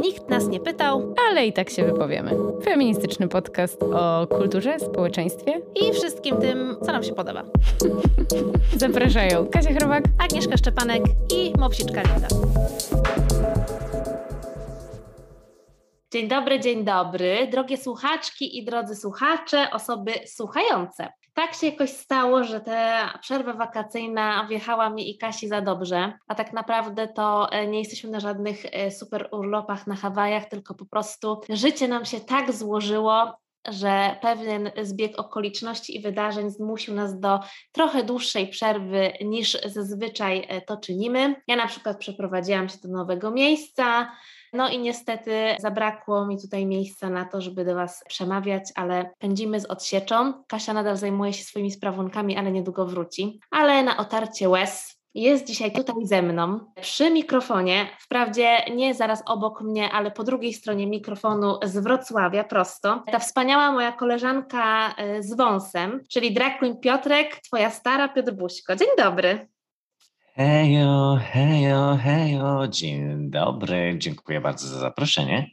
Nikt nas nie pytał, ale i tak się wypowiemy. Feministyczny podcast o kulturze, społeczeństwie i wszystkim tym, co nam się podoba. Zapraszają Kasia Chrobak, Agnieszka Szczepanek i Mopsiczka Linda. Dzień dobry, dzień dobry, drogie słuchaczki i drodzy słuchacze, osoby słuchające. Tak się jakoś stało, że ta przerwa wakacyjna wjechała mi i Kasi za dobrze, a tak naprawdę to e, nie jesteśmy na żadnych e, super urlopach na Hawajach, tylko po prostu życie nam się tak złożyło, że pewien zbieg okoliczności i wydarzeń zmusił nas do trochę dłuższej przerwy niż zazwyczaj e, to czynimy. Ja na przykład przeprowadziłam się do nowego miejsca, no i niestety zabrakło mi tutaj miejsca na to, żeby do Was przemawiać, ale pędzimy z odsieczą. Kasia nadal zajmuje się swoimi sprawunkami, ale niedługo wróci. Ale na otarcie łez jest dzisiaj tutaj ze mną przy mikrofonie, wprawdzie nie zaraz obok mnie, ale po drugiej stronie mikrofonu z Wrocławia prosto. Ta wspaniała moja koleżanka e, z wąsem, czyli drag Piotrek, twoja stara Piotr Buźko. Dzień dobry. Hejo, hejo, hejo, dzień dobry, dziękuję bardzo za zaproszenie.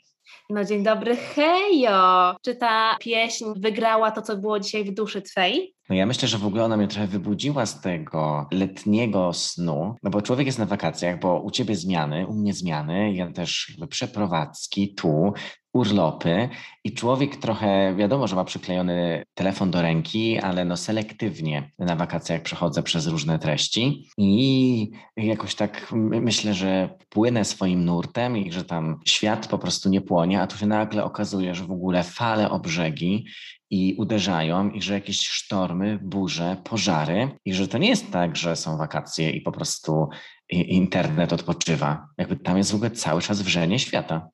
No dzień dobry, hejo! Czy ta pieśń wygrała to, co było dzisiaj w duszy Twej? No ja myślę, że w ogóle ona mnie trochę wybudziła z tego letniego snu, no bo człowiek jest na wakacjach, bo u ciebie zmiany, u mnie zmiany, ja też jakby przeprowadzki tu, urlopy i człowiek trochę, wiadomo, że ma przyklejony telefon do ręki, ale no selektywnie na wakacjach przechodzę przez różne treści i jakoś tak myślę, że płynę swoim nurtem i że tam świat po prostu nie płonie, a tu się nagle okazuje, że w ogóle fale o brzegi i uderzają i że jakieś sztormy, burze, pożary i że to nie jest tak, że są wakacje i po prostu internet odpoczywa. Jakby tam jest w ogóle cały czas wrzenie świata.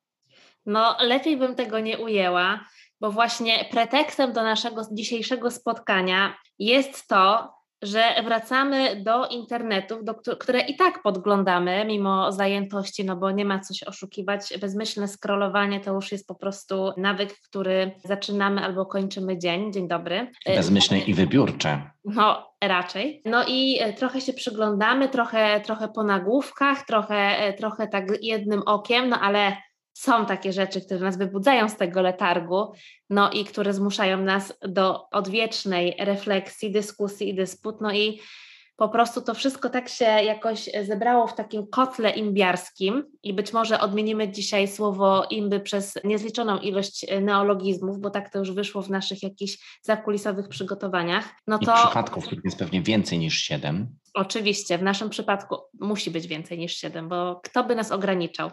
No, lepiej bym tego nie ujęła, bo właśnie pretekstem do naszego dzisiejszego spotkania jest to, że wracamy do internetów, do, które i tak podglądamy mimo zajętości, no bo nie ma co się oszukiwać. Bezmyślne scrollowanie to już jest po prostu nawyk, który zaczynamy albo kończymy dzień. Dzień dobry. Bezmyślne i wybiórcze. No, raczej. No i e, trochę się przyglądamy, trochę, trochę po nagłówkach, trochę, e, trochę tak jednym okiem, no ale są takie rzeczy, które nas wybudzają z tego letargu, no i które zmuszają nas do odwiecznej refleksji, dyskusji i dysput, no i po prostu to wszystko tak się jakoś zebrało w takim kotle imbiarskim i być może odmienimy dzisiaj słowo imby przez niezliczoną ilość neologizmów, bo tak to już wyszło w naszych jakichś zakulisowych przygotowaniach. No to... I przypadków, jest pewnie więcej niż siedem. Oczywiście, w naszym przypadku musi być więcej niż siedem, bo kto by nas ograniczał?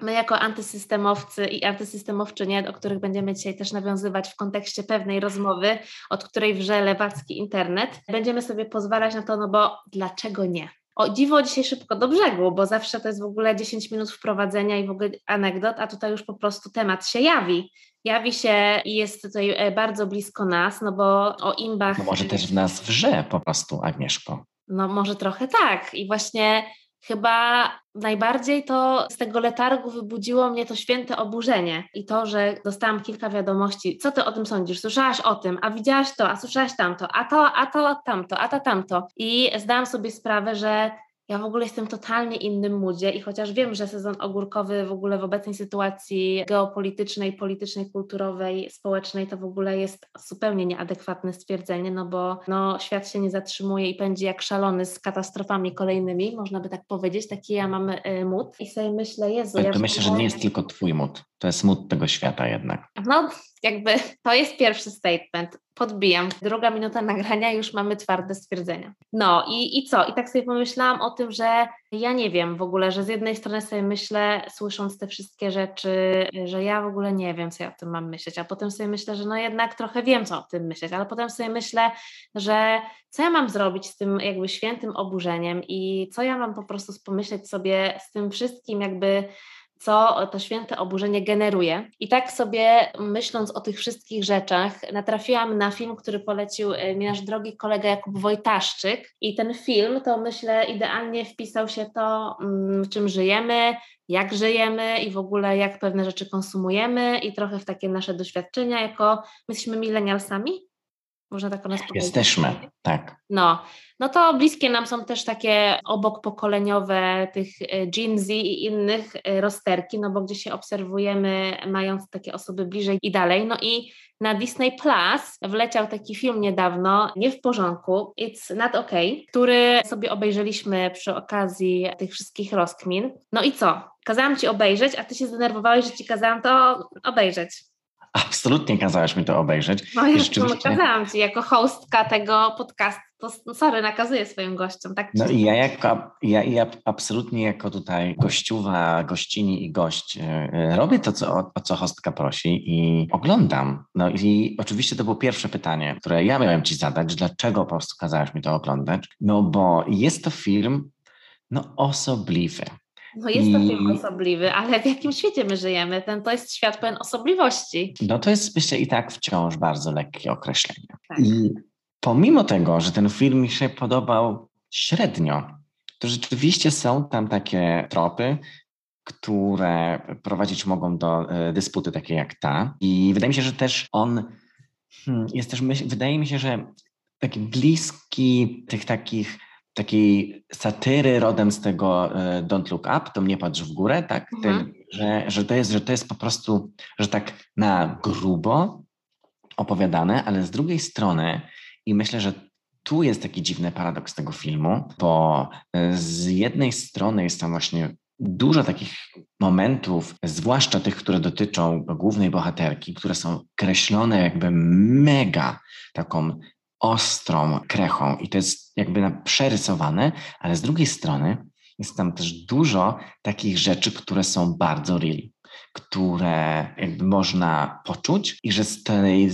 My jako antysystemowcy i antysystemowczynie, o których będziemy dzisiaj też nawiązywać w kontekście pewnej rozmowy, od której wrze lewacki internet, będziemy sobie pozwalać na to, no bo dlaczego nie? O dziwo dzisiaj szybko do brzegu, bo zawsze to jest w ogóle 10 minut wprowadzenia i w ogóle anegdot, a tutaj już po prostu temat się jawi. Jawi się i jest tutaj e, bardzo blisko nas, no bo o imbach... No może też w nas wrze po prostu, Agnieszko. No może trochę tak i właśnie Chyba najbardziej to z tego letargu wybudziło mnie to święte oburzenie i to, że dostałam kilka wiadomości. Co ty o tym sądzisz? Słyszałaś o tym, a widziałaś to, a słyszałaś tamto, a to, a to, tamto, a to, tamto. I zdałam sobie sprawę, że ja w ogóle jestem totalnie innym moodzie i chociaż wiem, że sezon ogórkowy w ogóle w obecnej sytuacji geopolitycznej, politycznej, kulturowej, społecznej to w ogóle jest zupełnie nieadekwatne stwierdzenie, no bo no, świat się nie zatrzymuje i pędzi jak szalony z katastrofami kolejnymi, można by tak powiedzieć, taki ja mam y, mód i sobie myślę, Jezu... Ja to myślę, że nie jest tylko twój mód, to jest mód tego świata jednak. No, jakby to jest pierwszy statement. Podbijam. Druga minuta nagrania, już mamy twarde stwierdzenia. No i, i co? I tak sobie pomyślałam o tym, że ja nie wiem w ogóle, że z jednej strony sobie myślę, słysząc te wszystkie rzeczy, że ja w ogóle nie wiem, co ja o tym mam myśleć, a potem sobie myślę, że no jednak trochę wiem, co o tym myśleć, ale potem sobie myślę, że co ja mam zrobić z tym jakby świętym oburzeniem i co ja mam po prostu pomyśleć sobie z tym wszystkim jakby co to święte oburzenie generuje. I tak sobie myśląc o tych wszystkich rzeczach, natrafiłam na film, który polecił e, mi nasz drogi kolega Jakub Wojtaszczyk. I ten film to myślę idealnie wpisał się to, mm, czym żyjemy, jak żyjemy i w ogóle jak pewne rzeczy konsumujemy i trochę w takie nasze doświadczenia, jako my jesteśmy milenialsami. Można tak o nas powiedzieć. Jesteśmy, tak. No, no to bliskie nam są też takie obok pokoleniowe tych e, Gen Z i innych e, rozterki, no bo gdzie się obserwujemy, mając takie osoby bliżej i dalej. No i na Disney Plus wleciał taki film niedawno, nie w porządku, It's Not Okay, który sobie obejrzeliśmy przy okazji tych wszystkich rozkmin. No i co? Kazałam ci obejrzeć, a ty się zdenerwowałeś, że ci kazałam to obejrzeć. Absolutnie kazałeś mi to obejrzeć. No ja rzeczywiście... kazałam ci jako hostka tego podcastu, to no sorry, nakazuję swoim gościom. Tak no i ja, jako, ja, ja absolutnie jako tutaj gościuwa, gościni i gość yy, robię to, co, o, o, co hostka prosi i oglądam. No i oczywiście to było pierwsze pytanie, które ja miałem ci zadać, dlaczego po prostu kazałeś mi to oglądać? No bo jest to film no osobliwy. No jest to film osobliwy, ale w jakim świecie my żyjemy? Ten to jest świat pełen osobliwości. No to jest myślę i tak wciąż bardzo lekkie określenie. Tak. I pomimo tego, że ten film mi się podobał średnio, to rzeczywiście są tam takie tropy, które prowadzić mogą do e, dysputy takie jak ta. I wydaje mi się, że też on hmm, jest też, wydaje mi się, że taki bliski tych takich takiej satyry rodem z tego e, Don't Look Up, to mnie patrz w górę, tak? Mhm. że, że, to jest, że to jest po prostu, że tak na grubo opowiadane, ale z drugiej strony i myślę, że tu jest taki dziwny paradoks tego filmu, bo e, z jednej strony jest tam właśnie dużo takich momentów, zwłaszcza tych, które dotyczą głównej bohaterki, które są kreślone jakby mega taką ostrą krechą i to jest jakby przerysowane, ale z drugiej strony jest tam też dużo takich rzeczy, które są bardzo real, które jakby można poczuć i że z tej,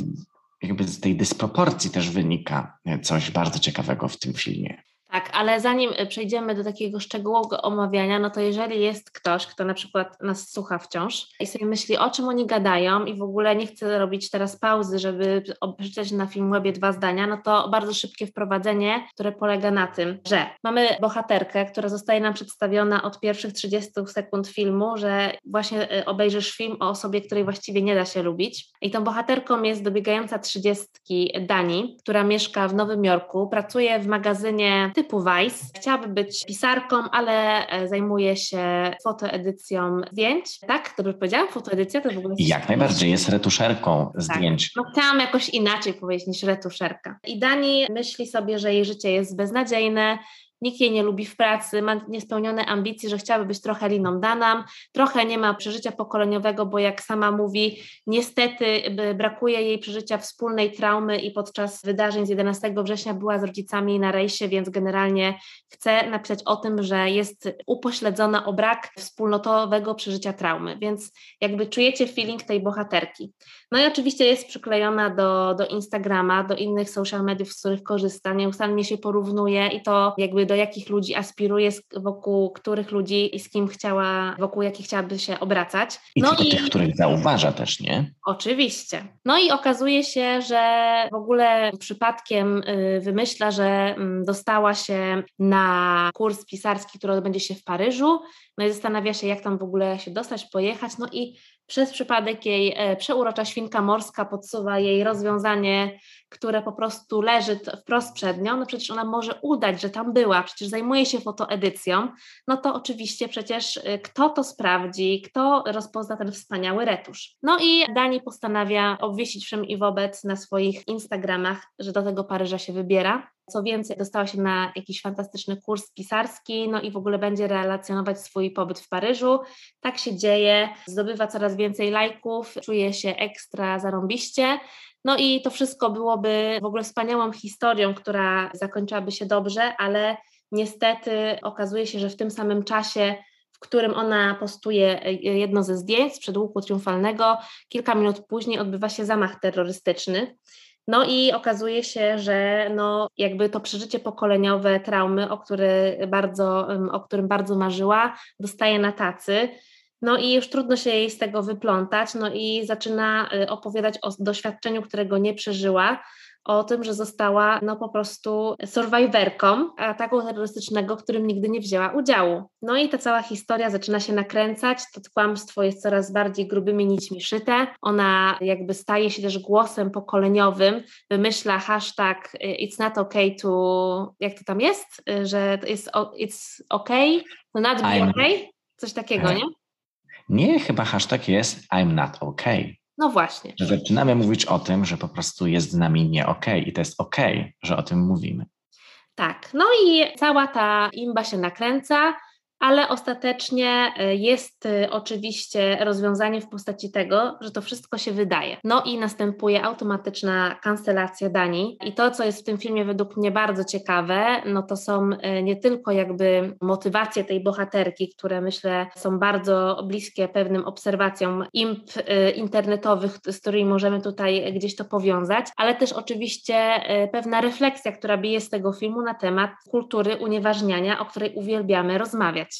jakby z tej dysproporcji też wynika coś bardzo ciekawego w tym filmie. Tak, ale zanim y, przejdziemy do takiego szczegółowego omawiania, no to jeżeli jest ktoś, kto na przykład nas słucha wciąż i sobie myśli, o czym oni gadają i w ogóle nie chce robić teraz pauzy, żeby przeczytać na Filmwebie dwa zdania, no to bardzo szybkie wprowadzenie, które polega na tym, że mamy bohaterkę, która zostaje nam przedstawiona od pierwszych 30 sekund filmu, że właśnie y, obejrzysz film o osobie, której właściwie nie da się lubić. I tą bohaterką jest dobiegająca trzydziestki Dani, która mieszka w Nowym Jorku, pracuje w magazynie typu Vice. Chciałaby być pisarką, ale e, zajmuje się fotoedycją zdjęć. Tak? Dobrze powiedziałam? Fotoedycja to w ogóle... Jak najbardziej, jest retuszerką tak. zdjęć. No chciałam jakoś inaczej powiedzieć niż retuszerka. I Dani myśli sobie, że jej życie jest beznadziejne, nikt jej nie lubi w pracy, ma niespełnione ambicje, że chciałaby być trochę liną danam, trochę nie ma przeżycia pokoleniowego, bo jak sama mówi, niestety brakuje jej przeżycia wspólnej traumy i podczas wydarzeń z 11 września była z rodzicami na rejsie, więc generalnie chce napisać o tym, że jest upośledzona o brak wspólnotowego przeżycia traumy, więc jakby czujecie feeling tej bohaterki. No i oczywiście jest przyklejona do, do Instagrama, do innych social mediów, z których korzysta, nieustannie się porównuje i to jakby do jakich ludzi aspiruje, wokół których ludzi i z kim chciała, wokół jakich chciałaby się obracać. I no i tych, których zauważa też, nie? Oczywiście. No i okazuje się, że w ogóle przypadkiem y, wymyśla, że mm, dostała się na kurs pisarski, który odbędzie się w Paryżu, no i zastanawia się, jak tam w ogóle się dostać, pojechać, no i przez przypadek jej e, przeurocza świnka morska podsuwa jej rozwiązanie, które po prostu leży wprost przed nią, no przecież ona może udać, że tam była, przecież zajmuje się fotoedycją, no to oczywiście przecież e, kto to sprawdzi, kto rozpozna ten wspaniały retusz. No i Dani postanawia obwiesić wszem i wobec na swoich Instagramach, że do tego Paryża się wybiera. Co więcej, dostała się na jakiś fantastyczny kurs pisarski, no i w ogóle będzie relacjonować swój pobyt w Paryżu. Tak się dzieje, zdobywa coraz więcej lajków, czuje się ekstra zarąbiście. No i to wszystko byłoby w ogóle wspaniałą historią, która zakończyłaby się dobrze, ale niestety okazuje się, że w tym samym czasie w którym ona postuje jedno ze zdjęć przed łuku triumfalnego. Kilka minut później odbywa się zamach terrorystyczny. No i okazuje się, że no jakby to przeżycie pokoleniowe traumy, o, który bardzo, o którym bardzo marzyła, dostaje na tacy. No i już trudno się jej z tego wyplątać, no i zaczyna y, opowiadać o doświadczeniu, którego nie przeżyła, o tym, że została no po prostu survivorką ataku terrorystycznego, w którym nigdy nie wzięła udziału. No i ta cała historia zaczyna się nakręcać, to kłamstwo jest coraz bardziej grubymi nićmi szyte, ona jakby staje się też głosem pokoleniowym, wymyśla hashtag it's not okay to, jak to tam jest, że jest it's okay, to not be okay, coś takiego, nie? Nie, chyba hashtag jest I'm not okay. No właśnie. Że zaczynamy mówić o tym, że po prostu jest z nami nie okej okay i to jest okej, okay, że o tym mówimy. Tak, no i cała ta imba się nakręca ale ostatecznie e, jest e, oczywiście rozwiązanie w postaci tego, że to wszystko się wydaje. No i następuje automatyczna kancelacja Danii. I to, co jest w tym filmie według mnie bardzo ciekawe, no to są e, nie tylko jakby motywacje tej bohaterki, które myślę są bardzo bliskie pewnym obserwacjom imp internetowych, z którymi możemy tutaj gdzieś to powiązać, ale też oczywiście pewna refleksja, która bije z tego filmu na temat kultury unieważniania, o której uwielbiamy rozmawiać.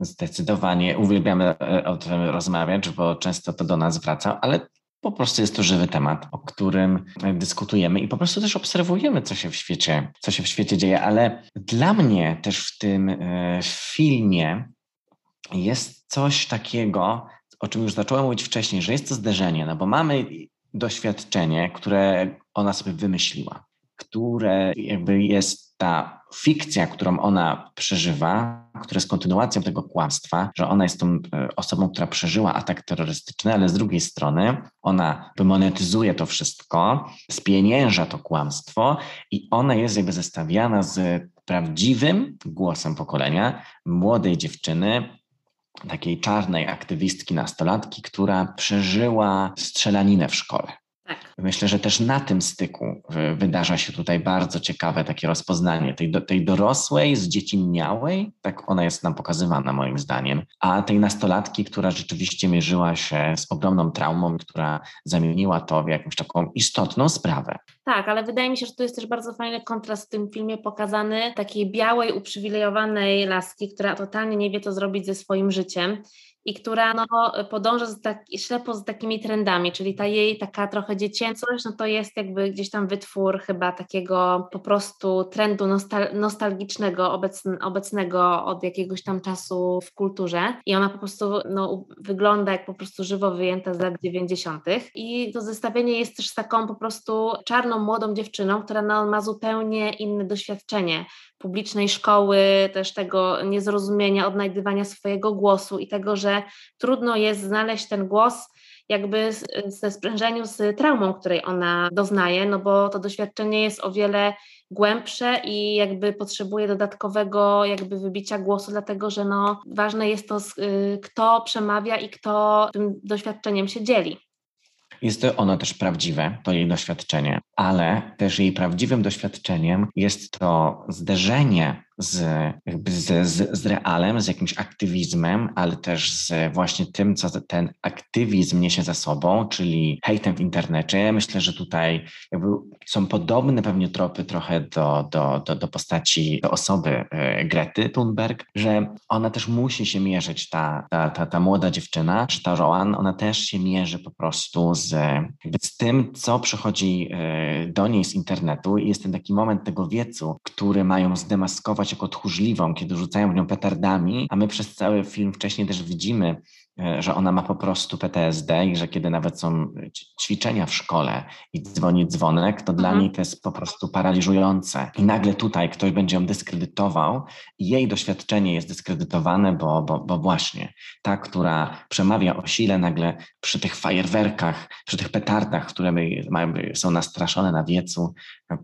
Zdecydowanie uwielbiamy e, o tym rozmawiać, bo często to do nas wraca, ale po prostu jest to żywy temat, o którym dyskutujemy i po prostu też obserwujemy, co się w świecie, co się w świecie dzieje. Ale dla mnie też w tym e, filmie jest coś takiego, o czym już zacząłem mówić wcześniej, że jest to zderzenie, no bo mamy doświadczenie, które ona sobie wymyśliła, które jakby jest ta fikcja, którą ona przeżywa, która jest kontynuacją tego kłamstwa, że ona jest tą e, osobą, która przeżyła atak terrorystyczny, ale z drugiej strony ona monetyzuje to wszystko, spienięża to kłamstwo i ona jest jakby zestawiana z prawdziwym głosem pokolenia młodej dziewczyny, takiej czarnej aktywistki, nastolatki, która przeżyła strzelaninę w szkole. Myślę, że też na tym styku wydarza się tutaj bardzo ciekawe takie rozpoznanie tej, tej dorosłej, zdziecinniałej, tak ona jest nam pokazywana moim zdaniem, a tej nastolatki, która rzeczywiście mierzyła się z ogromną traumą, która zamieniła to w jakąś taką istotną sprawę. Tak, ale wydaje mi się, że to jest też bardzo fajny kontrast w tym filmie pokazany takiej białej, uprzywilejowanej laski, która totalnie nie wie, co zrobić ze swoim życiem i która no, podąża z tak, ślepo z takimi trendami, czyli ta jej taka trochę dziecięcość, no to jest jakby gdzieś tam wytwór chyba takiego po prostu trendu nostal nostalgicznego, obecn obecnego od jakiegoś tam czasu w kulturze i ona po prostu no, wygląda jak po prostu żywo wyjęta z lat 90. I to zestawienie jest też taką po prostu czarną, młodą dziewczyną, która no, ma zupełnie inne doświadczenie publicznej szkoły, też tego niezrozumienia, odnajdywania swojego głosu i tego, że trudno jest znaleźć ten głos jakby ze sprężeniu z traumą, której ona doznaje, no bo to doświadczenie jest o wiele głębsze i jakby potrzebuje dodatkowego jakby wybicia głosu, dlatego że no ważne jest to, y, kto przemawia i kto tym doświadczeniem się dzieli. Jest to ono też prawdziwe, to jej doświadczenie, ale też jej prawdziwym doświadczeniem jest to zderzenie z, jakby z, z, z realem, z jakimś aktywizmem, ale też z właśnie tym, co ten aktywizm niesie za sobą, czyli hejtem w internecie. Myślę, że tutaj są podobne pewnie tropy trochę do, do, do, do postaci, do osoby e, Grety Thunberg, że ona też musi się mierzyć, ta, ta, ta, ta młoda dziewczyna, czy ta Roan, ona też się mierzy po prostu z, z tym, co przychodzi e, do niej z internetu i jest ten taki moment tego wiecu, który mają zdemaskować jako tchórzliwą, kiedy rzucają w nią petardami, a my przez cały film wcześniej też widzimy, że ona ma po prostu PTSD i że kiedy nawet są ćwiczenia w szkole i dzwoni dzwonek, to mhm. dla niej to jest po prostu paraliżujące. I nagle tutaj ktoś będzie ją dyskredytował i jej doświadczenie jest dyskredytowane, bo, bo, bo właśnie ta, która przemawia o sile, nagle przy tych fajerwerkach, przy tych petardach, które są nastraszone na wiecu,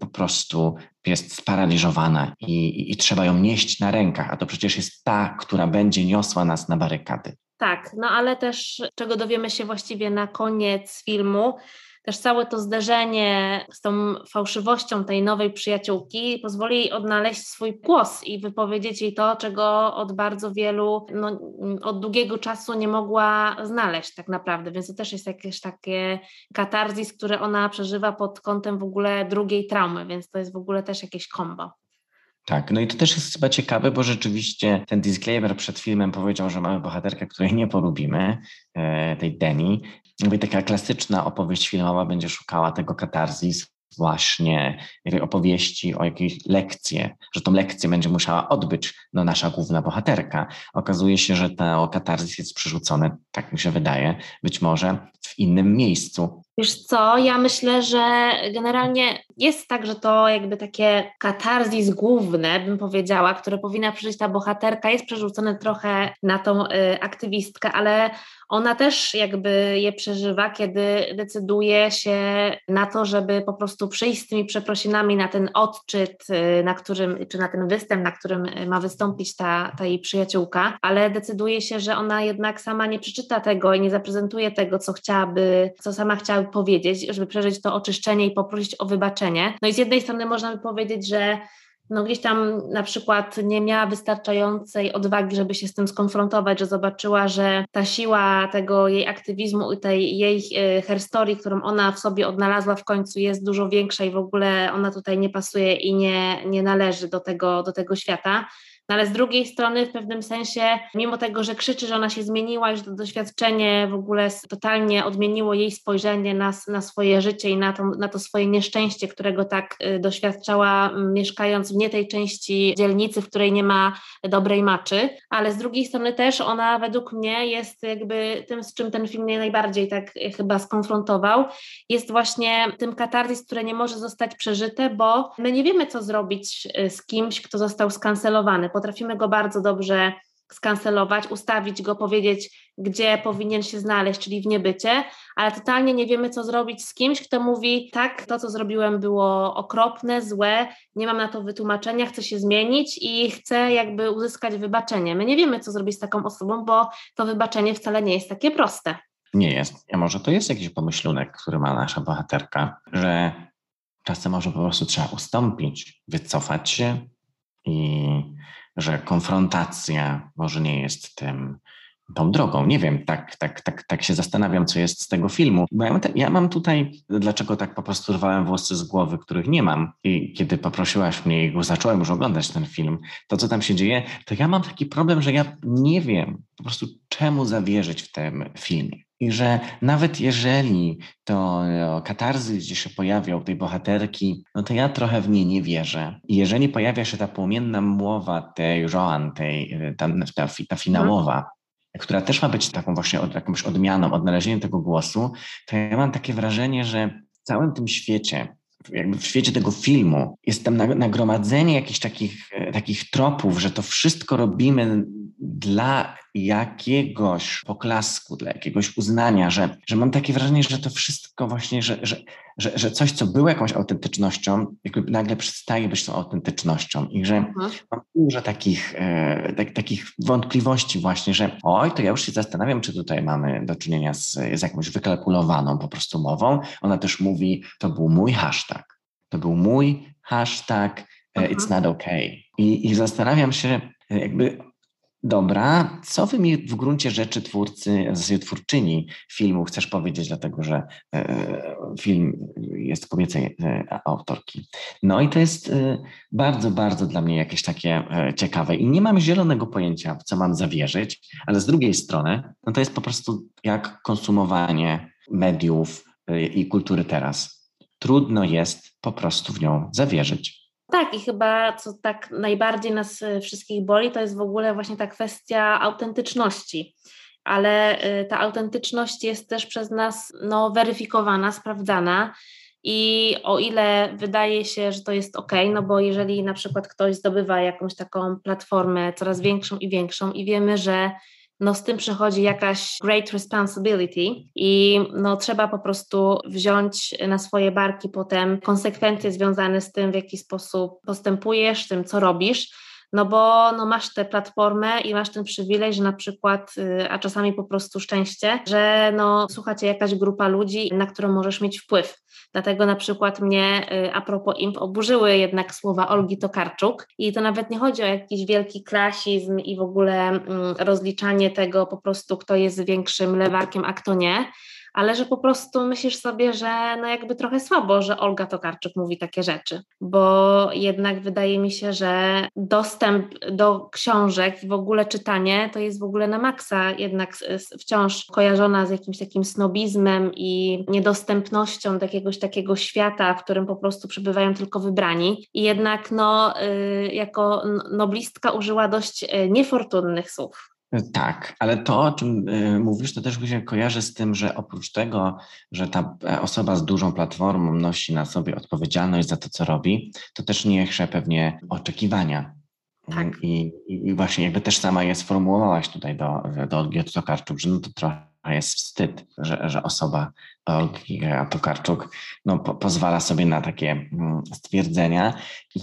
po prostu jest sparaliżowana i, i, i trzeba ją nieść na rękach, a to przecież jest ta, która będzie niosła nas na barykady. Tak, no ale też czego dowiemy się właściwie na koniec filmu, też całe to zderzenie z tą fałszywością tej nowej przyjaciółki pozwoli jej odnaleźć swój głos i wypowiedzieć jej to, czego od bardzo wielu, no, od długiego czasu nie mogła znaleźć tak naprawdę, więc to też jest jakieś takie katarzis, które ona przeżywa pod kątem w ogóle drugiej traumy, więc to jest w ogóle też jakieś kombo. Tak, no i to też jest chyba ciekawe, bo rzeczywiście ten disclaimer przed filmem powiedział, że mamy bohaterkę, której nie polubimy, e, tej Deni. Jakby taka klasyczna opowieść filmowa będzie szukała tego katarzis, właśnie opowieści o jakiejś lekcji, że tą lekcję będzie musiała odbyć no, nasza główna bohaterka. Okazuje się, że to katarzys jest przerzucone, tak mi się wydaje, być może w innym miejscu. Wiesz co, ja myślę, że generalnie jest tak, że to jakby takie katarzis główne, bym powiedziała, które powinna przeżyć ta bohaterka, jest przerzucone trochę na tą y, aktywistkę, ale ona też jakby je przeżywa, kiedy decyduje się na to, żeby po prostu przyjść z tymi przeprosinami na ten odczyt, y, na którym, czy na ten występ, na którym ma wystąpić ta, ta jej przyjaciółka, ale decyduje się, że ona jednak sama nie przeczyta tego i nie zaprezentuje tego, co chciałaby, co sama chciałaby powiedzieć, żeby przeżyć to oczyszczenie i poprosić o wybaczenie. No i z jednej strony można by powiedzieć, że no gdzieś tam na przykład nie miała wystarczającej odwagi, żeby się z tym skonfrontować, że zobaczyła, że ta siła tego jej aktywizmu i tej jej e, herstorii, którą ona w sobie odnalazła w końcu jest dużo większa i w ogóle ona tutaj nie pasuje i nie, nie należy do tego, do tego świata. No ale z drugiej strony w pewnym sensie, mimo tego, że krzyczy, że ona się zmieniła że to doświadczenie w ogóle totalnie odmieniło jej spojrzenie na, na swoje życie i na to, na to swoje nieszczęście, którego tak y, doświadczała mieszkając w nie tej części dzielnicy, w której nie ma dobrej maczy, ale z drugiej strony też ona według mnie jest jakby tym, z czym ten film mnie najbardziej tak y, chyba skonfrontował, jest właśnie tym katarzis, które nie może zostać przeżyte, bo my nie wiemy, co zrobić y, z kimś, kto został skancelowany potrafimy go bardzo dobrze skancelować, ustawić go, powiedzieć, gdzie powinien się znaleźć, czyli w niebycie, ale totalnie nie wiemy, co zrobić z kimś, kto mówi, tak, to, co zrobiłem, było okropne, złe, nie mam na to wytłumaczenia, chcę się zmienić i chcę jakby uzyskać wybaczenie. My nie wiemy, co zrobić z taką osobą, bo to wybaczenie wcale nie jest takie proste. Nie jest. A może to jest jakiś pomyślunek, który ma nasza bohaterka, że czasem może po prostu trzeba ustąpić, wycofać się i że konfrontacja może nie jest tym, tą drogą. Nie wiem, tak, tak, tak, tak się zastanawiam, co jest z tego filmu. Bo ja, ja mam tutaj, dlaczego tak po prostu rwałem włosy z głowy, których nie mam. I kiedy poprosiłaś mnie i zacząłem już oglądać ten film, to co tam się dzieje, to ja mam taki problem, że ja nie wiem po prostu czemu zawierzyć w tym filmie. I że nawet jeżeli to katarzy gdzie się pojawią tej bohaterki, no to ja trochę w nie nie wierzę. I jeżeli pojawia się ta płomienna mowa tej Joan, tej, ta, ta, ta finałowa. Która też ma być taką właśnie od, jakąś odmianą, odnalezieniem tego głosu, to ja mam takie wrażenie, że w całym tym świecie, jakby w świecie tego filmu jest tam nagromadzenie jakichś takich, e, takich tropów, że to wszystko robimy dla jakiegoś poklasku, dla jakiegoś uznania, że, że mam takie wrażenie, że to wszystko właśnie, że, że, że, że coś, co było jakąś autentycznością, jakby nagle przestaje być tą autentycznością i że mhm. mam dużo takich, e, tak, takich wątpliwości właśnie, że oj, to ja już się zastanawiam, czy tutaj mamy do czynienia z, z jakąś wykalkulowaną po prostu mową. Ona też mówi, to był mój hashtag. To był mój hashtag, e, it's mhm. not okay. I, I zastanawiam się, e, jakby Dobra, co wy mi w gruncie rzeczy twórcy, w zasadzie twórczyni filmu chcesz powiedzieć, dlatego że e, film jest kobiecej e, autorki. No i to jest e, bardzo, bardzo dla mnie jakieś takie ciekawe i nie mam zielonego pojęcia, w co mam zawierzyć, ale z drugiej strony, no to jest po prostu jak konsumowanie mediów i kultury teraz. Trudno jest po prostu w nią zawierzyć. Tak, i chyba co tak najbardziej nas e, wszystkich boli, to jest w ogóle właśnie ta kwestia autentyczności. Ale e, ta autentyczność jest też przez nas no, weryfikowana, sprawdzana. I o ile wydaje się, że to jest ok, no bo jeżeli na przykład ktoś zdobywa jakąś taką platformę coraz większą i większą, i wiemy, że no z tym przychodzi jakaś great responsibility i no trzeba po prostu wziąć na swoje barki potem konsekwencje związane z tym, w jaki sposób postępujesz, tym, co robisz no bo no masz tę platformę i masz ten przywilej, że na przykład, y, a czasami po prostu szczęście, że no słucha cię jakaś grupa ludzi, na którą możesz mieć wpływ. Dlatego na przykład mnie y, a propos imp oburzyły jednak słowa Olgi Tokarczuk i to nawet nie chodzi o jakiś wielki klasizm i w ogóle mm, rozliczanie tego po prostu, kto jest większym lewarkiem, a kto nie, ale że po prostu myślisz sobie, że no jakby trochę słabo, że Olga Tokarczuk mówi takie rzeczy, bo jednak wydaje mi się, że dostęp do książek i w ogóle czytanie to jest w ogóle na maksa jednak wciąż kojarzona z jakimś takim snobizmem i niedostępnością do jakiegoś takiego świata, w którym po prostu przebywają tylko wybrani i jednak no y, jako noblistka użyła dość y, niefortunnych słów. Tak, ale to, o czym y, mówisz, to też mi się kojarzy z tym, że oprócz tego, że ta e, osoba z dużą platformą nosi na sobie odpowiedzialność za to, co robi, to też nie chce pewnie oczekiwania. Tak. I, I, właśnie jakby też sama je sformułowałaś tutaj do, do Olgi Tokarczuk, że no to trochę jest wstyd, że, że osoba Olgi Tokarczuk no, po, pozwala sobie na takie mm, stwierdzenia.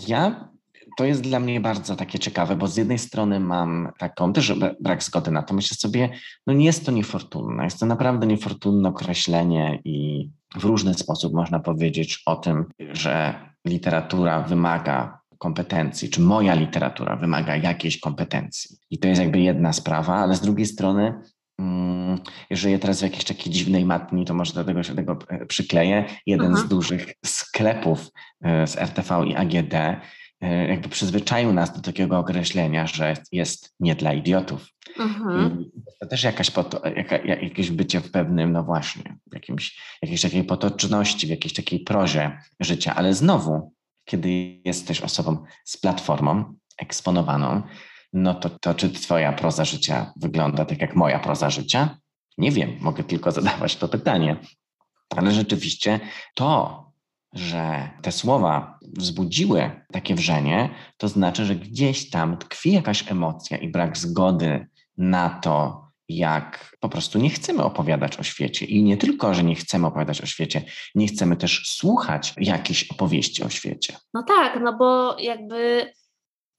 Ja to jest dla mnie bardzo takie ciekawe, bo z jednej strony mam taką też brak zgody na to. Myślę sobie, no nie jest to niefortunne, jest to naprawdę niefortunne określenie i w różny sposób można powiedzieć o tym, że literatura wymaga kompetencji, czy moja literatura wymaga jakiejś kompetencji. I to jest jakby jedna sprawa, ale z drugiej strony mm, jeżeli ja teraz w jakiejś takiej dziwnej matni, to może do tego się tego e, przykleję. Jeden Aha. z dużych sklepów e, z RTV i AGD jakby przyzwyczaił nas do takiego określenia, że jest nie dla idiotów. Mhm. To też jakaś jaka, jakieś bycie w pewnym, no właśnie, w jakimś, jakiejś takiej potoczności, w jakiejś takiej prozie życia, ale znowu, kiedy jesteś osobą z platformą eksponowaną, no to, to czy twoja proza życia wygląda tak jak moja proza życia? Nie wiem, mogę tylko zadawać to pytanie. Ale rzeczywiście to, że te słowa wzbudziły takie wrzenie, to znaczy, że gdzieś tam tkwi jakaś emocja i brak zgody na to, jak po prostu nie chcemy opowiadać o świecie. I nie tylko, że nie chcemy opowiadać o świecie, nie chcemy też słuchać jakichś opowieści o świecie. No tak, no bo jakby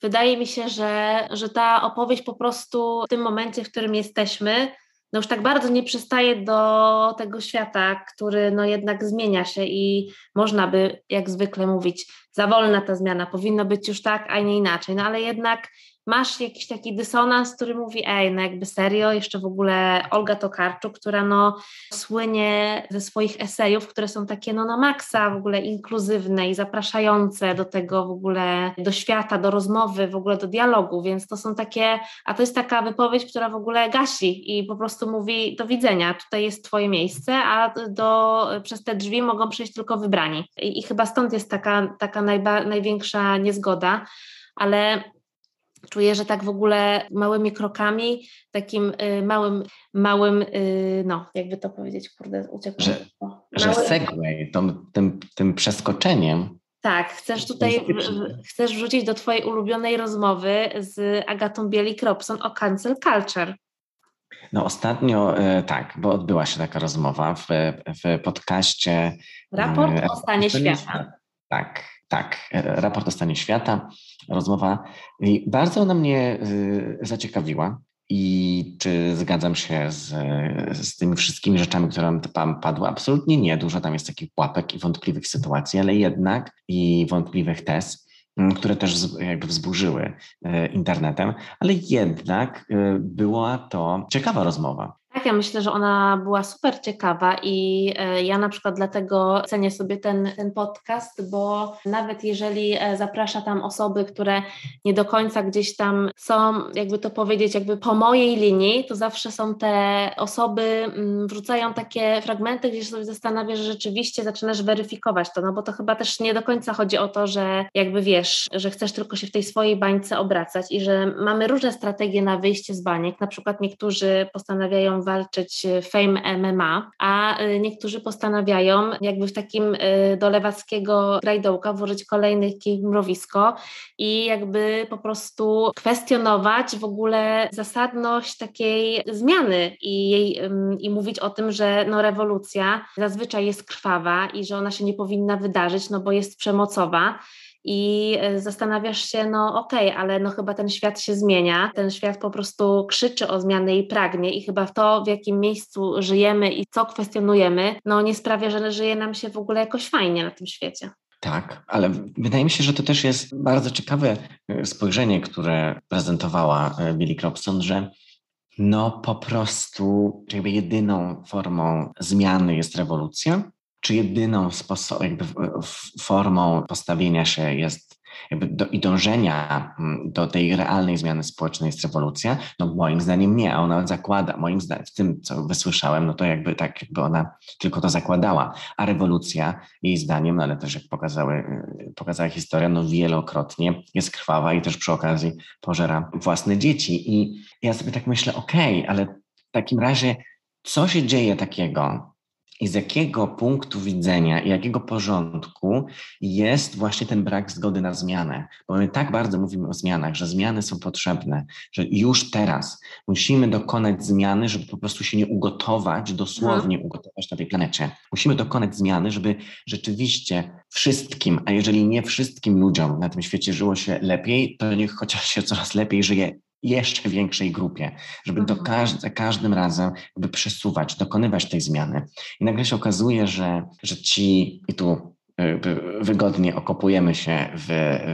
wydaje mi się, że, że ta opowieść po prostu w tym momencie, w którym jesteśmy, no już tak bardzo nie przystaje do tego świata, który no jednak zmienia się i można by jak zwykle mówić, za wolna ta zmiana, powinno być już tak, a nie inaczej, no ale jednak masz jakiś taki dysonans, który mówi, ej, no jakby serio, jeszcze w ogóle Olga Tokarczuk, która no słynie ze swoich esejów, które są takie no na maksa w ogóle inkluzywne i zapraszające do tego w ogóle, do świata, do rozmowy, w ogóle do dialogu, więc to są takie, a to jest taka wypowiedź, która w ogóle gasi i po prostu mówi do widzenia, tutaj jest twoje miejsce, a do, przez te drzwi mogą przejść tylko wybrani. I, i chyba stąd jest taka, taka najba, największa niezgoda, ale Czuję, że tak w ogóle małymi krokami, takim y, małym, małym, y, no, jakby to powiedzieć, kurde, uciekło. Że, że segway, tą, tym, tym przeskoczeniem. Tak, chcesz tutaj, chcesz wrzucić do Twojej ulubionej rozmowy z Agatą Bielik-Robson o cancel culture. No ostatnio y, tak, bo odbyła się taka rozmowa w, w podcaście. Raport o stanie świata. Tak, tak, raport o stanie świata rozmowa i bardzo ona mnie y, zaciekawiła. I czy zgadzam się z, z tymi wszystkimi rzeczami, które tam padły? Absolutnie nie. Dużo tam jest takich pułapek i wątpliwych sytuacji, ale jednak i wątpliwych tez, mm, które też jakby wzburzyły y, internetem, ale jednak y, była to ciekawa rozmowa. Tak, ja myślę, że ona była super ciekawa i e, ja na przykład dlatego cenię sobie ten, ten podcast, bo nawet jeżeli e, zaprasza tam osoby, które nie do końca gdzieś tam są, jakby to powiedzieć, jakby po mojej linii, to zawsze są te osoby, mm, wrzucają takie fragmenty, gdzie sobie zastanawiasz, że rzeczywiście zaczynasz weryfikować to, no bo to chyba też nie do końca chodzi o to, że jakby wiesz, że chcesz tylko się w tej swojej bańce obracać i że mamy różne strategie na wyjście z baniek, na przykład niektórzy postanawiają walczyć Fame MMA, a y, niektórzy postanawiają jakby w takim y, do lewackiego włożyć kolejny kij mrowisko i jakby po prostu kwestionować w ogóle zasadność takiej zmiany i, jej, i mówić o tym, że no rewolucja zazwyczaj jest krwawa i że ona się nie powinna wydarzyć, no bo jest przemocowa i e, zastanawiasz się, no okej, okay, ale no chyba ten świat się zmienia, ten świat po prostu krzyczy o zmianę i pragnie. I chyba to, w jakim miejscu żyjemy i co kwestionujemy, no nie sprawia, że żyje nam się w ogóle jakoś fajnie na tym świecie. Tak, ale wydaje mi się, że to też jest bardzo ciekawe e, spojrzenie, które prezentowała e, Billy Cropson, że no po prostu jakby jedyną formą zmiany jest rewolucja, czy jedyną sposobem, jakby formą postawienia się jest do, i dążenia mm, do tej realnej zmiany społecznej jest rewolucja? No moim zdaniem nie, a ona zakłada, moim zdaniem, w tym co wysłyszałem, no to jakby tak, jakby ona tylko to zakładała, a rewolucja jej zdaniem, no ale też jak pokazały, y, pokazała historia, no wielokrotnie jest krwawa i też przy okazji pożera własne dzieci i ja sobie tak myślę, okej, okay, ale w takim razie co się dzieje takiego, i z jakiego punktu widzenia i jakiego porządku jest właśnie ten brak zgody na zmianę. Bo my tak bardzo mówimy o zmianach, że zmiany są potrzebne, że już teraz musimy dokonać zmiany, żeby po prostu się nie ugotować, dosłownie mhm. ugotować na tej planecie. Musimy dokonać zmiany, żeby rzeczywiście wszystkim, a jeżeli nie wszystkim ludziom na tym świecie żyło się lepiej, to niech chociaż się coraz lepiej żyje jeszcze większej grupie, żeby do mhm. każ za każdym razem jakby przesuwać, dokonywać tej zmiany. I nagle się okazuje, że, że ci, i tu y, wygodnie okopujemy się w,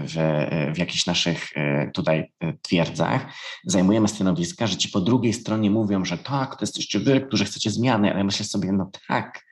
w, w jakichś naszych y, tutaj y, twierdzach, zajmujemy stanowiska, że ci po drugiej stronie mówią, że tak, to jesteście wy, którzy chcecie zmiany, ale ja myślę sobie, no tak,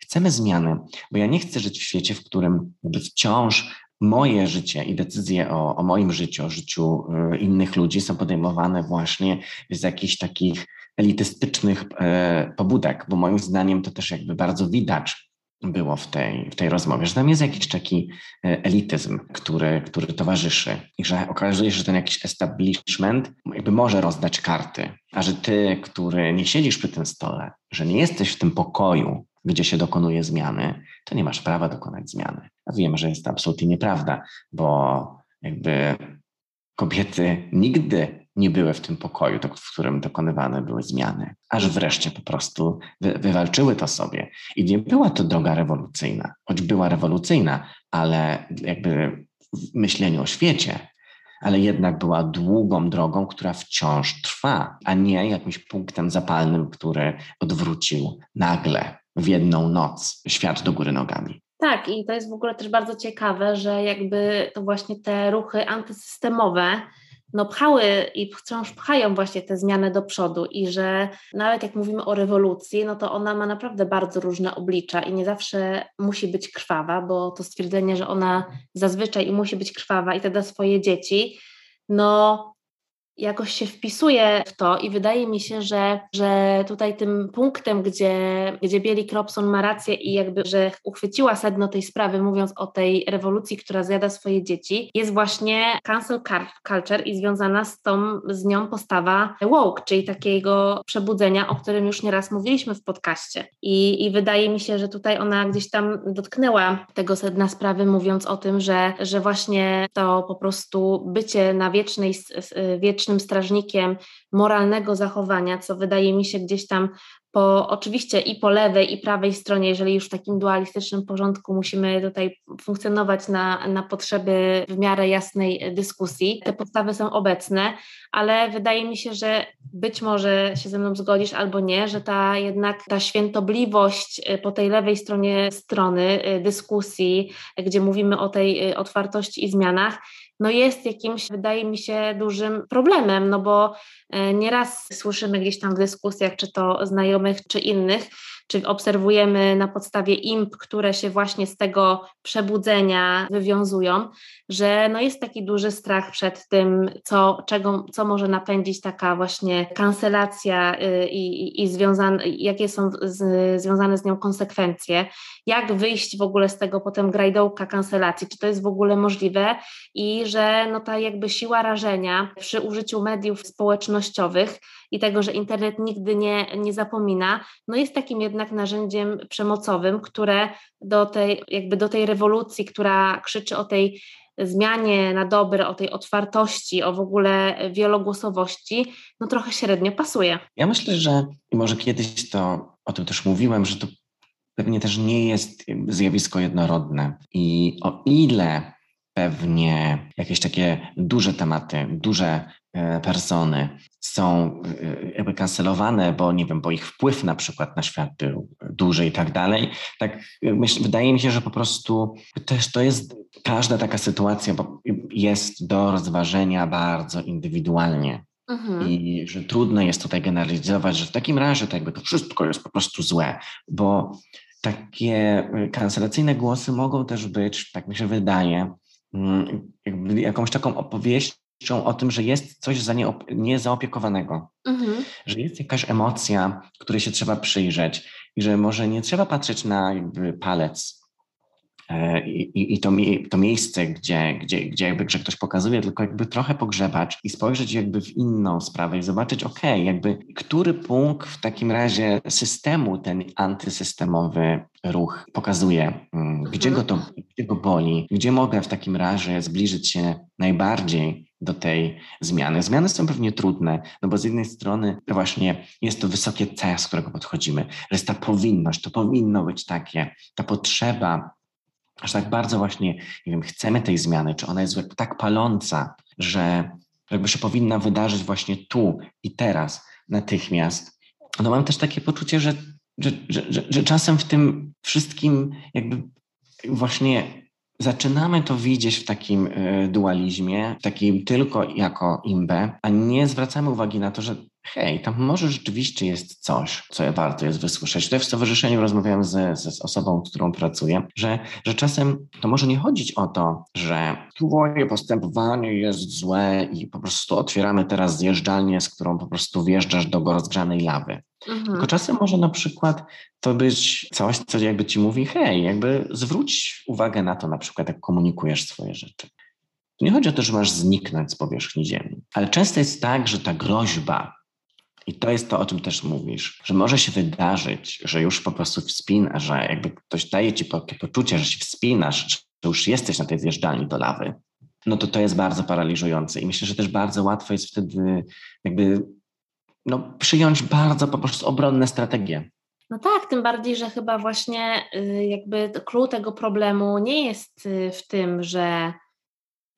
chcemy zmiany, bo ja nie chcę żyć w świecie, w którym wciąż moje życie i decyzje o, o moim życiu, o życiu y, innych ludzi są podejmowane właśnie z jakichś takich elitystycznych e, pobudek, bo moim zdaniem to też jakby bardzo widać było w tej, w tej rozmowie, że tam jest jakiś taki e, elityzm, który, który towarzyszy i że okazuje się, że ten jakiś establishment jakby może rozdać karty, a że ty, który nie siedzisz przy tym stole, że nie jesteś w tym pokoju, gdzie się dokonuje zmiany, to nie masz prawa dokonać zmiany. A wiem, że jest to absolutnie nieprawda, bo jakby kobiety nigdy nie były w tym pokoju, w którym dokonywane były zmiany, aż wreszcie po prostu wy, wywalczyły to sobie. I nie była to droga rewolucyjna, choć była rewolucyjna, ale jakby w myśleniu o świecie, ale jednak była długą drogą, która wciąż trwa, a nie jakimś punktem zapalnym, który odwrócił nagle w jedną noc świat do góry nogami. Tak, i to jest w ogóle też bardzo ciekawe, że jakby to właśnie te ruchy antysystemowe no pchały i wciąż pchają właśnie te zmiany do przodu i że nawet jak mówimy o rewolucji, no to ona ma naprawdę bardzo różne oblicza i nie zawsze musi być krwawa, bo to stwierdzenie, że ona zazwyczaj i musi być krwawa i to da swoje dzieci, no jakoś się wpisuje w to i wydaje mi się, że, że tutaj tym punktem, gdzie, gdzie Bieli Kropson ma rację i jakby, że uchwyciła sedno tej sprawy, mówiąc o tej rewolucji, która zjada swoje dzieci, jest właśnie cancel culture i związana z tą, z nią postawa woke, czyli takiego przebudzenia, o którym już nieraz mówiliśmy w podcaście. I, i wydaje mi się, że tutaj ona gdzieś tam dotknęła tego sedna sprawy, mówiąc o tym, że, że właśnie to po prostu bycie na wiecznej, wiecznej wiecznym strażnikiem moralnego zachowania, co wydaje mi się gdzieś tam po, oczywiście i po lewej, i prawej stronie, jeżeli już w takim dualistycznym porządku musimy tutaj funkcjonować na, na potrzeby w miarę jasnej dyskusji. Te podstawy są obecne, ale wydaje mi się, że być może się ze mną zgodzisz albo nie, że ta jednak ta świętobliwość y, po tej lewej stronie strony y, dyskusji, gdzie mówimy o tej otwartości i zmianach, no jest jakimś, wydaje mi się, dużym problemem, no bo e, nieraz słyszymy gdzieś tam w dyskusjach, czy to znajomych, czy innych, czy obserwujemy na podstawie imp, które się właśnie z tego przebudzenia wywiązują, że no jest taki duży strach przed tym, co, czego, co może napędzić taka właśnie kancelacja y, i, i, i związane, jakie są z, związane z nią konsekwencje, jak wyjść w ogóle z tego potem grajdołka kancelacji, czy to jest w ogóle możliwe? I że no ta jakby siła rażenia przy użyciu mediów społecznościowych i tego, że internet nigdy nie, nie zapomina, no jest takim jednak narzędziem przemocowym, które do tej, jakby do tej rewolucji, która krzyczy o tej zmianie na dobre, o tej otwartości, o w ogóle wielogłosowości, no trochę średnio pasuje. Ja myślę, że może kiedyś to o tym też mówiłem, że to pewnie też nie jest zjawisko jednorodne. I o ile pewnie jakieś takie duże tematy, duże e, persony są e, jakby kancelowane, bo nie wiem, bo ich wpływ na przykład na świat był duży i tak dalej. Tak myśl, wydaje mi się, że po prostu też to jest każda taka sytuacja jest do rozważenia bardzo indywidualnie. Mhm. I że trudno jest tutaj generalizować, że w takim razie to jakby to wszystko jest po prostu złe, bo takie kancelacyjne głosy mogą też być, tak mi się wydaje, jakąś taką opowieścią o tym, że jest coś za niezaopiekowanego, mhm. że jest jakaś emocja, której się trzeba przyjrzeć i że może nie trzeba patrzeć na jakby palec E, i, i to, to, miejsce, gdzie, gdzie, gdzie jakby że ktoś pokazuje, tylko jakby trochę pogrzebać i spojrzeć jakby w inną sprawę i zobaczyć, ok, jakby który punkt w takim razie systemu ten antysystemowy ruch pokazuje, mm, gdzie mhm. go to gdzie go boli, gdzie mogę w takim razie zbliżyć się najbardziej do tej zmiany. Zmiany są pewnie trudne, no bo z jednej strony właśnie jest to wysokie C, z którego podchodzimy, że jest ta powinność, to powinno być takie, ta potrzeba aż tak bardzo właśnie, nie wiem, chcemy tej zmiany, czy ona jest tak paląca, że jakby się powinna wydarzyć właśnie tu i teraz, natychmiast. No mam też takie poczucie, że, że, że, że, że czasem w tym wszystkim jakby właśnie zaczynamy to widzieć w takim e, dualizmie, takim tylko jako imbę, a nie zwracamy uwagi na to, że hej, tam może rzeczywiście jest coś, co warto jest wysłyszeć. Tutaj w stowarzyszeniu rozmawiałem z, z osobą, z którą pracuję, że, że czasem to może nie chodzić o to, że twoje postępowanie jest złe i po prostu otwieramy teraz zjeżdżalnię, z którą po prostu wjeżdżasz do rozgrzanej lawy. Mhm. Tylko czasem może na przykład to być coś, co jakby ci mówi, hej, jakby zwróć uwagę na to na przykład, jak komunikujesz swoje rzeczy. Nie chodzi o to, że masz zniknąć z powierzchni Ziemi, ale często jest tak, że ta groźba, i to jest to, o czym też mówisz, że może się wydarzyć, że już po prostu wspinasz, że jakby ktoś daje ci poczucie, że się wspinasz, że już jesteś na tej zjeżdżalni do lawy, no to to jest bardzo paraliżujące. I myślę, że też bardzo łatwo jest wtedy jakby no, przyjąć bardzo po prostu obronne strategie. No tak, tym bardziej, że chyba właśnie y, jakby klucz tego problemu nie jest y, w tym, że,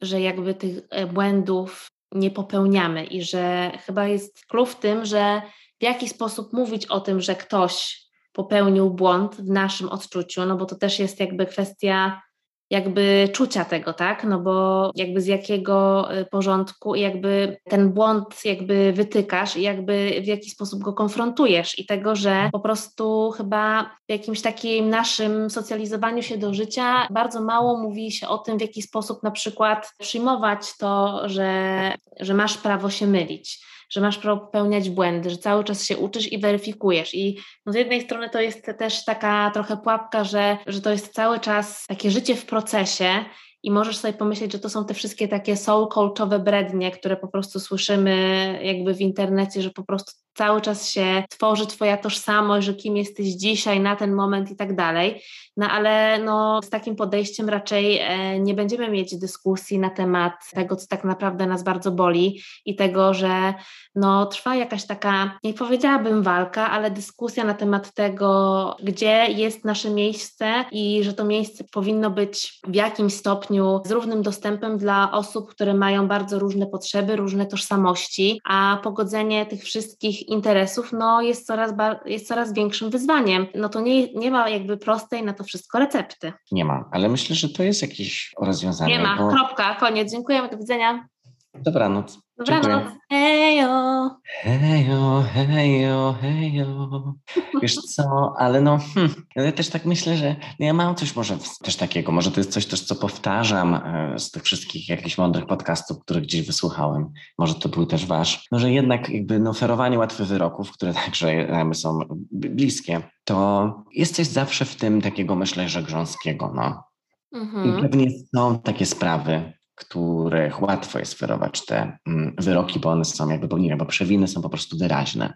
że jakby tych e, błędów nie popełniamy i że chyba jest klucz w tym, że w jaki sposób mówić o tym, że ktoś popełnił błąd w naszym odczuciu, no bo to też jest jakby kwestia jakby czucia tego, tak? No bo jakby z jakiego y, porządku jakby ten błąd jakby wytykasz i jakby w jaki sposób go konfrontujesz i tego, że po prostu chyba w jakimś takim naszym socjalizowaniu się do życia bardzo mało mówi się o tym, w jaki sposób na przykład przyjmować to, że, że masz prawo się mylić że masz popełniać błędy, że cały czas się uczysz i weryfikujesz. I no z jednej strony to jest też taka trochę pułapka, że, że to jest cały czas takie życie w procesie i możesz sobie pomyśleć, że to są te wszystkie takie soul coachowe brednie, które po prostu słyszymy jakby w internecie, że po prostu cały czas się tworzy twoja tożsamość, że kim jesteś dzisiaj, na ten moment i tak dalej. No ale no, z takim podejściem raczej e, nie będziemy mieć dyskusji na temat tego, co tak naprawdę nas bardzo boli i tego, że no, trwa jakaś taka, nie powiedziałabym walka, ale dyskusja na temat tego, gdzie jest nasze miejsce i że to miejsce powinno być w jakimś stopniu z równym dostępem dla osób, które mają bardzo różne potrzeby, różne tożsamości, a pogodzenie tych wszystkich interesów no, jest, coraz jest coraz większym wyzwaniem. No to nie, nie ma jakby prostej na to wszystko recepty. Nie ma, ale myślę, że to jest jakieś rozwiązanie. Nie ma, bo... kropka, koniec. Dziękujemy, do widzenia. Dobranoc. Dobranoc. Hejo. Hejo, hejo, hejo. Wiesz co, ale no, hmm, ja też tak myślę, że ja mam coś może też takiego, może to jest coś też, co powtarzam e, z tych wszystkich jakichś mądrych podcastów, które gdzieś wysłuchałem. Może to był też wasz. No, że jednak jakby no, oferowanie łatwych wyroków, które także są bliskie, to jest coś zawsze w tym takiego, myślę, że grząskiego, no. Mhm. I pewnie są takie sprawy, których łatwo jest ferować te mm, wyroki, bo one są jakby, nie bo przewiny są po prostu wyraźne.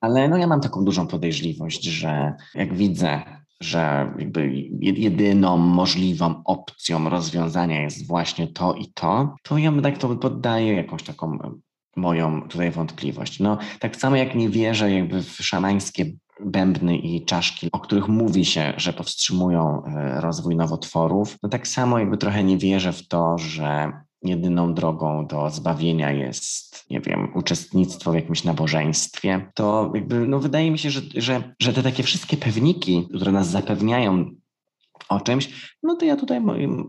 Ale no ja mam taką dużą podejrzliwość, że jak widzę, że jakby jedyną możliwą opcją rozwiązania jest właśnie to i to, to ja tak to poddaję jakąś taką moją tutaj wątpliwość. No tak samo jak nie wierzę jakby w szamańskie bębny i czaszki, o których mówi się, że powstrzymują e, rozwój nowotworów, no tak samo jakby trochę nie wierzę w to, że jedyną drogą do zbawienia jest, nie wiem, uczestnictwo w jakimś nabożeństwie, to jakby, no wydaje mi się, że, że, że te takie wszystkie pewniki, które nas zapewniają o czymś, no to ja tutaj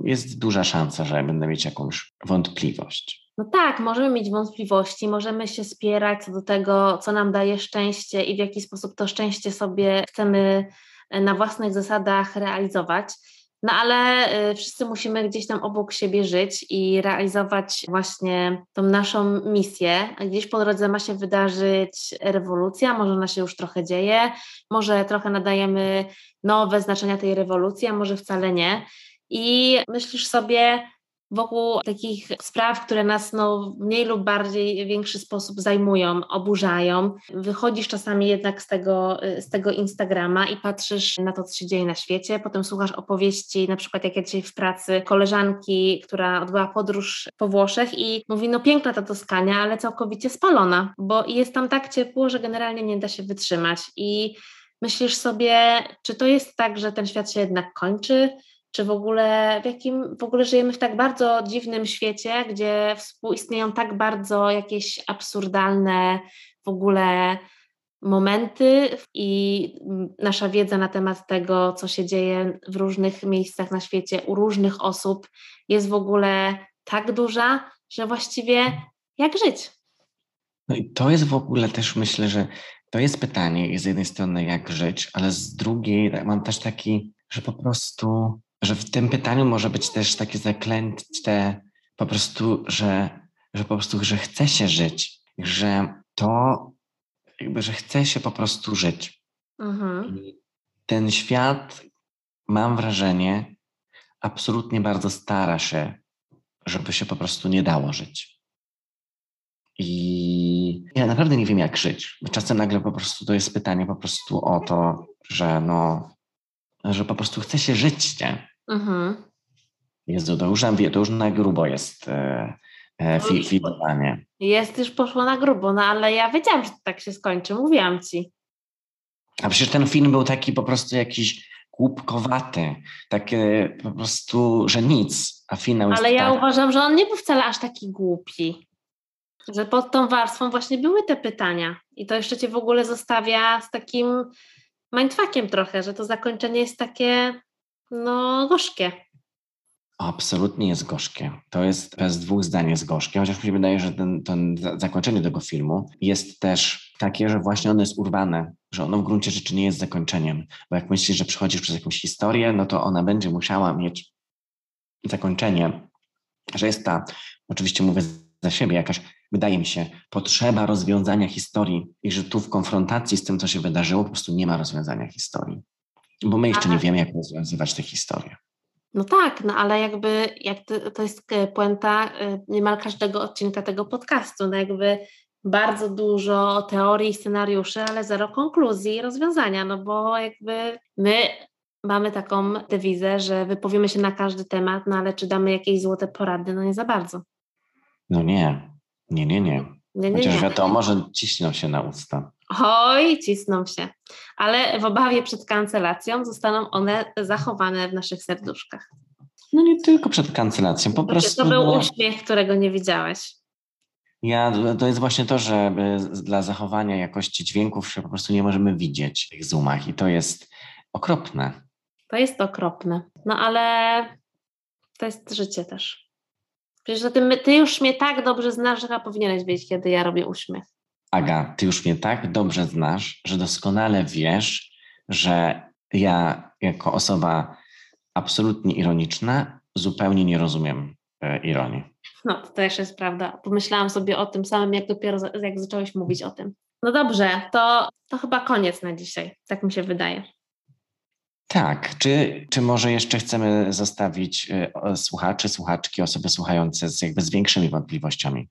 jest duża szansa, że będę mieć jakąś wątpliwość. No tak, możemy mieć wątpliwości, możemy się spierać co do tego, co nam daje szczęście i w jaki sposób to szczęście sobie chcemy na własnych zasadach realizować. No ale y, wszyscy musimy gdzieś tam obok siebie żyć i realizować właśnie tą naszą misję. Gdzieś po drodze ma się wydarzyć rewolucja, może ona się już trochę dzieje, może trochę nadajemy nowe znaczenia tej rewolucji, a może wcale nie. I myślisz sobie, wokół takich spraw, które nas no, w mniej lub bardziej większy sposób zajmują, oburzają. Wychodzisz czasami jednak z tego, z tego Instagrama i patrzysz na to, co się dzieje na świecie, potem słuchasz opowieści, na przykład jak ja dzisiaj w pracy, koleżanki, która odbyła podróż po Włoszech i mówi, no piękna ta Toskania, ale całkowicie spalona, bo jest tam tak ciepło, że generalnie nie da się wytrzymać i myślisz sobie, czy to jest tak, że ten świat się jednak kończy, czy w ogóle w jakim w ogóle żyjemy w tak bardzo dziwnym świecie, gdzie współistnieją tak bardzo jakieś absurdalne w ogóle momenty i nasza wiedza na temat tego, co się dzieje w różnych miejscach na świecie u różnych osób jest w ogóle tak duża, że właściwie jak żyć? No i to jest w ogóle też myślę, że to jest pytanie z jednej strony jak żyć, ale z drugiej mam też taki, że po prostu że w tym pytaniu może być też takie zaklęte po prostu, że, że po prostu, że chce się żyć, że to jakby, że chce się po prostu żyć. Mhm. Ten świat, mam wrażenie, absolutnie bardzo stara się, żeby się po prostu nie dało żyć. I ja naprawdę nie wiem, jak żyć. Czasem nagle po prostu to jest pytanie po prostu o to, że no, że po prostu chce się żyć, nie? Mhm. Jezu, to już, to już na grubo jest e, e, fi, filmowanie. Jest, już poszło na grubo, no ale ja wiedziałam, że tak się skończy, mówiłam ci. A przecież ten film był taki po prostu jakiś głupkowaty, takie po prostu, że nic, a finał Ale ja tak... uważam, że on nie był wcale aż taki głupi. Że pod tą warstwą właśnie były te pytania i to jeszcze cię w ogóle zostawia z takim mindfuckiem trochę, że to zakończenie jest takie no gorzkie. Absolutnie jest gorzkie. To jest bez dwóch zdań jest gorzkie, chociaż mi się wydaje, że ten, ten zakończenie tego filmu jest też takie, że właśnie ono jest urwane, że ono w gruncie rzeczy nie jest zakończeniem, bo jak myślisz, że przechodzisz przez jakąś historię, no to ona będzie musiała mieć zakończenie, że jest ta, oczywiście mówię za siebie, jakaś, wydaje mi się, potrzeba rozwiązania historii i że tu w konfrontacji z tym, co się wydarzyło, po prostu nie ma rozwiązania historii. Bo my jeszcze nie wiemy, jak rozwiązywać tę historię. No tak, no ale jakby jak to, to jest e, puenta e, niemal każdego odcinka tego podcastu. No jakby bardzo dużo teorii, scenariuszy, ale zero konkluzji i rozwiązania, no bo jakby my mamy taką dewizę, że wypowiemy się na każdy temat, no ale czy damy jakieś złote porady? No nie za bardzo. No nie, nie, nie, nie. nie, nie Chociaż nie. wiadomo, że ciśną się na usta. Oj, cisną się. Ale w obawie przed kancelacją zostaną one zachowane w naszych serduszkach. No nie tylko przed kancelacją, po prostu. To był uśmiech, którego nie widziałeś. Ja, to jest właśnie to, że dla zachowania jakości dźwięków się po prostu nie możemy widzieć w tych zoomach i to jest okropne. To jest okropne. No ale to jest życie też. Przecież ty, ty już mnie tak dobrze znasz, że powinieneś wiedzieć, kiedy ja robię uśmiech. Aga, ty już mnie tak dobrze znasz, że doskonale wiesz, że ja jako osoba absolutnie ironiczna zupełnie nie rozumiem e, ironii. No, to też jest prawda. Pomyślałam sobie o tym samym, jak dopiero jak zacząłeś mówić o tym. No dobrze, to, to chyba koniec na dzisiaj, tak mi się wydaje. Tak, czy, czy może jeszcze chcemy zostawić y, słuchaczy, słuchaczki, osoby słuchające z jakby z większymi wątpliwościami?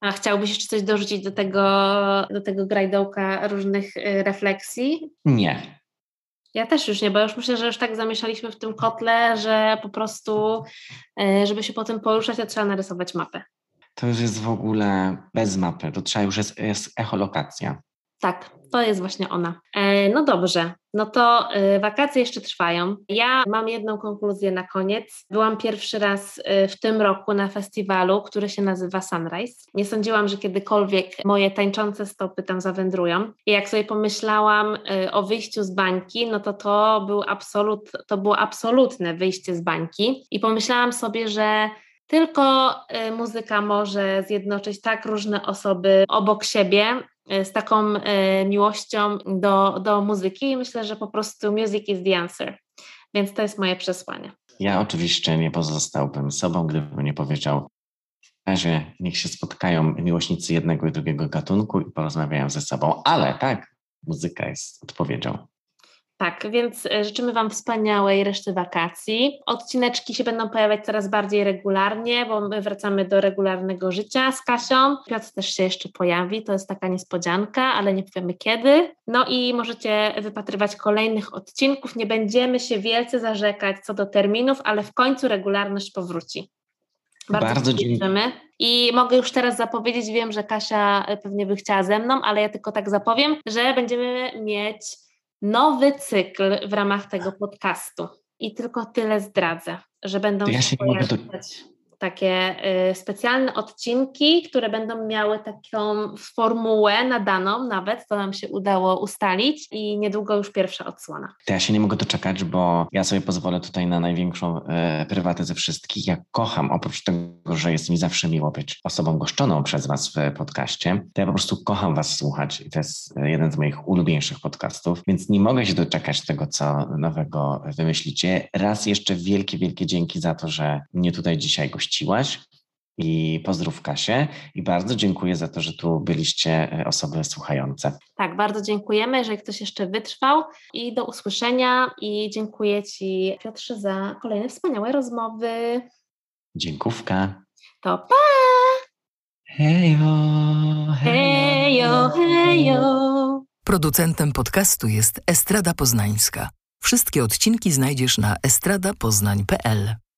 A chciałbyś jeszcze coś dorzucić do tego, do tego grajdołka różnych y, refleksji? Nie. Ja też już nie, bo już myślę, że już tak zamieszaliśmy w tym kotle, że po prostu, y, żeby się potem poruszać, to trzeba narysować mapę. To już jest w ogóle bez mapy, to trzeba już jest, jest echolokacja. Tak, to jest właśnie ona. E, no dobrze, no to e, wakacje jeszcze trwają. Ja mam jedną konkluzję na koniec. Byłam pierwszy raz e, w tym roku na festiwalu, który się nazywa Sunrise. Nie sądziłam, że kiedykolwiek moje tańczące stopy tam zawędrują. I jak sobie pomyślałam o wyjściu z bańki, no to to, był absolut, to było absolutne wyjście z bańki. I pomyślałam sobie, że tylko muzyka może zjednoczyć tak różne osoby obok siebie, E, z taką e, miłością do, do muzyki i myślę, że po prostu music is the answer. Więc to jest moje przesłanie. Ja oczywiście nie pozostałbym sobą, gdybym nie powiedział, że niech się spotkają miłośnicy jednego i drugiego gatunku i porozmawiają ze sobą, ale tak, muzyka jest odpowiedzią. Tak, więc e, życzymy Wam wspaniałej reszty wakacji. Odcineczki się będą pojawiać coraz bardziej regularnie, bo my wracamy do regularnego życia z Kasią. Piotr też się jeszcze pojawi, to jest taka niespodzianka, ale nie powiemy kiedy. No i możecie wypatrywać kolejnych odcinków. Nie będziemy się wielce zarzekać co do terminów, ale w końcu regularność powróci. Bardzo, Bardzo dziękujemy. I mogę już teraz zapowiedzieć, wiem, że Kasia pewnie by chciała ze mną, ale ja tylko tak zapowiem, że będziemy mieć nowy cykl w ramach tego podcastu. I tylko tyle zdradzę, że będą ja się pojawiać takie y, specjalne odcinki, które będą miały taką formułę nadaną nawet, to nam się udało ustalić i niedługo już pierwsza odsłona. To ja się nie mogę doczekać, bo ja sobie pozwolę tutaj na największą e, prywatę ze wszystkich. Ja kocham, oprócz tego, że jest mi zawsze miło być osobą goszczoną przez Was w podcaście, to ja po prostu kocham Was słuchać i to jest jeden z moich ulubieńszych podcastów, więc nie mogę się doczekać tego, co nowego wymyślicie. Raz jeszcze wielkie, wielkie dzięki za to, że mnie tutaj dzisiaj gościcie gościłaś i pozdrów Kasię i bardzo dziękuję za to, że tu byliście e, osoby słuchające. Tak, bardzo dziękujemy, jeżeli ktoś jeszcze wytrwał i do usłyszenia i dziękuję Ci Piotrze za kolejne wspaniałe rozmowy. Dziękówka. To pa! Hejo, hejo, hejo. Producentem podcastu jest Estrada Poznańska. Wszystkie odcinki znajdziesz na estradapoznań.pl.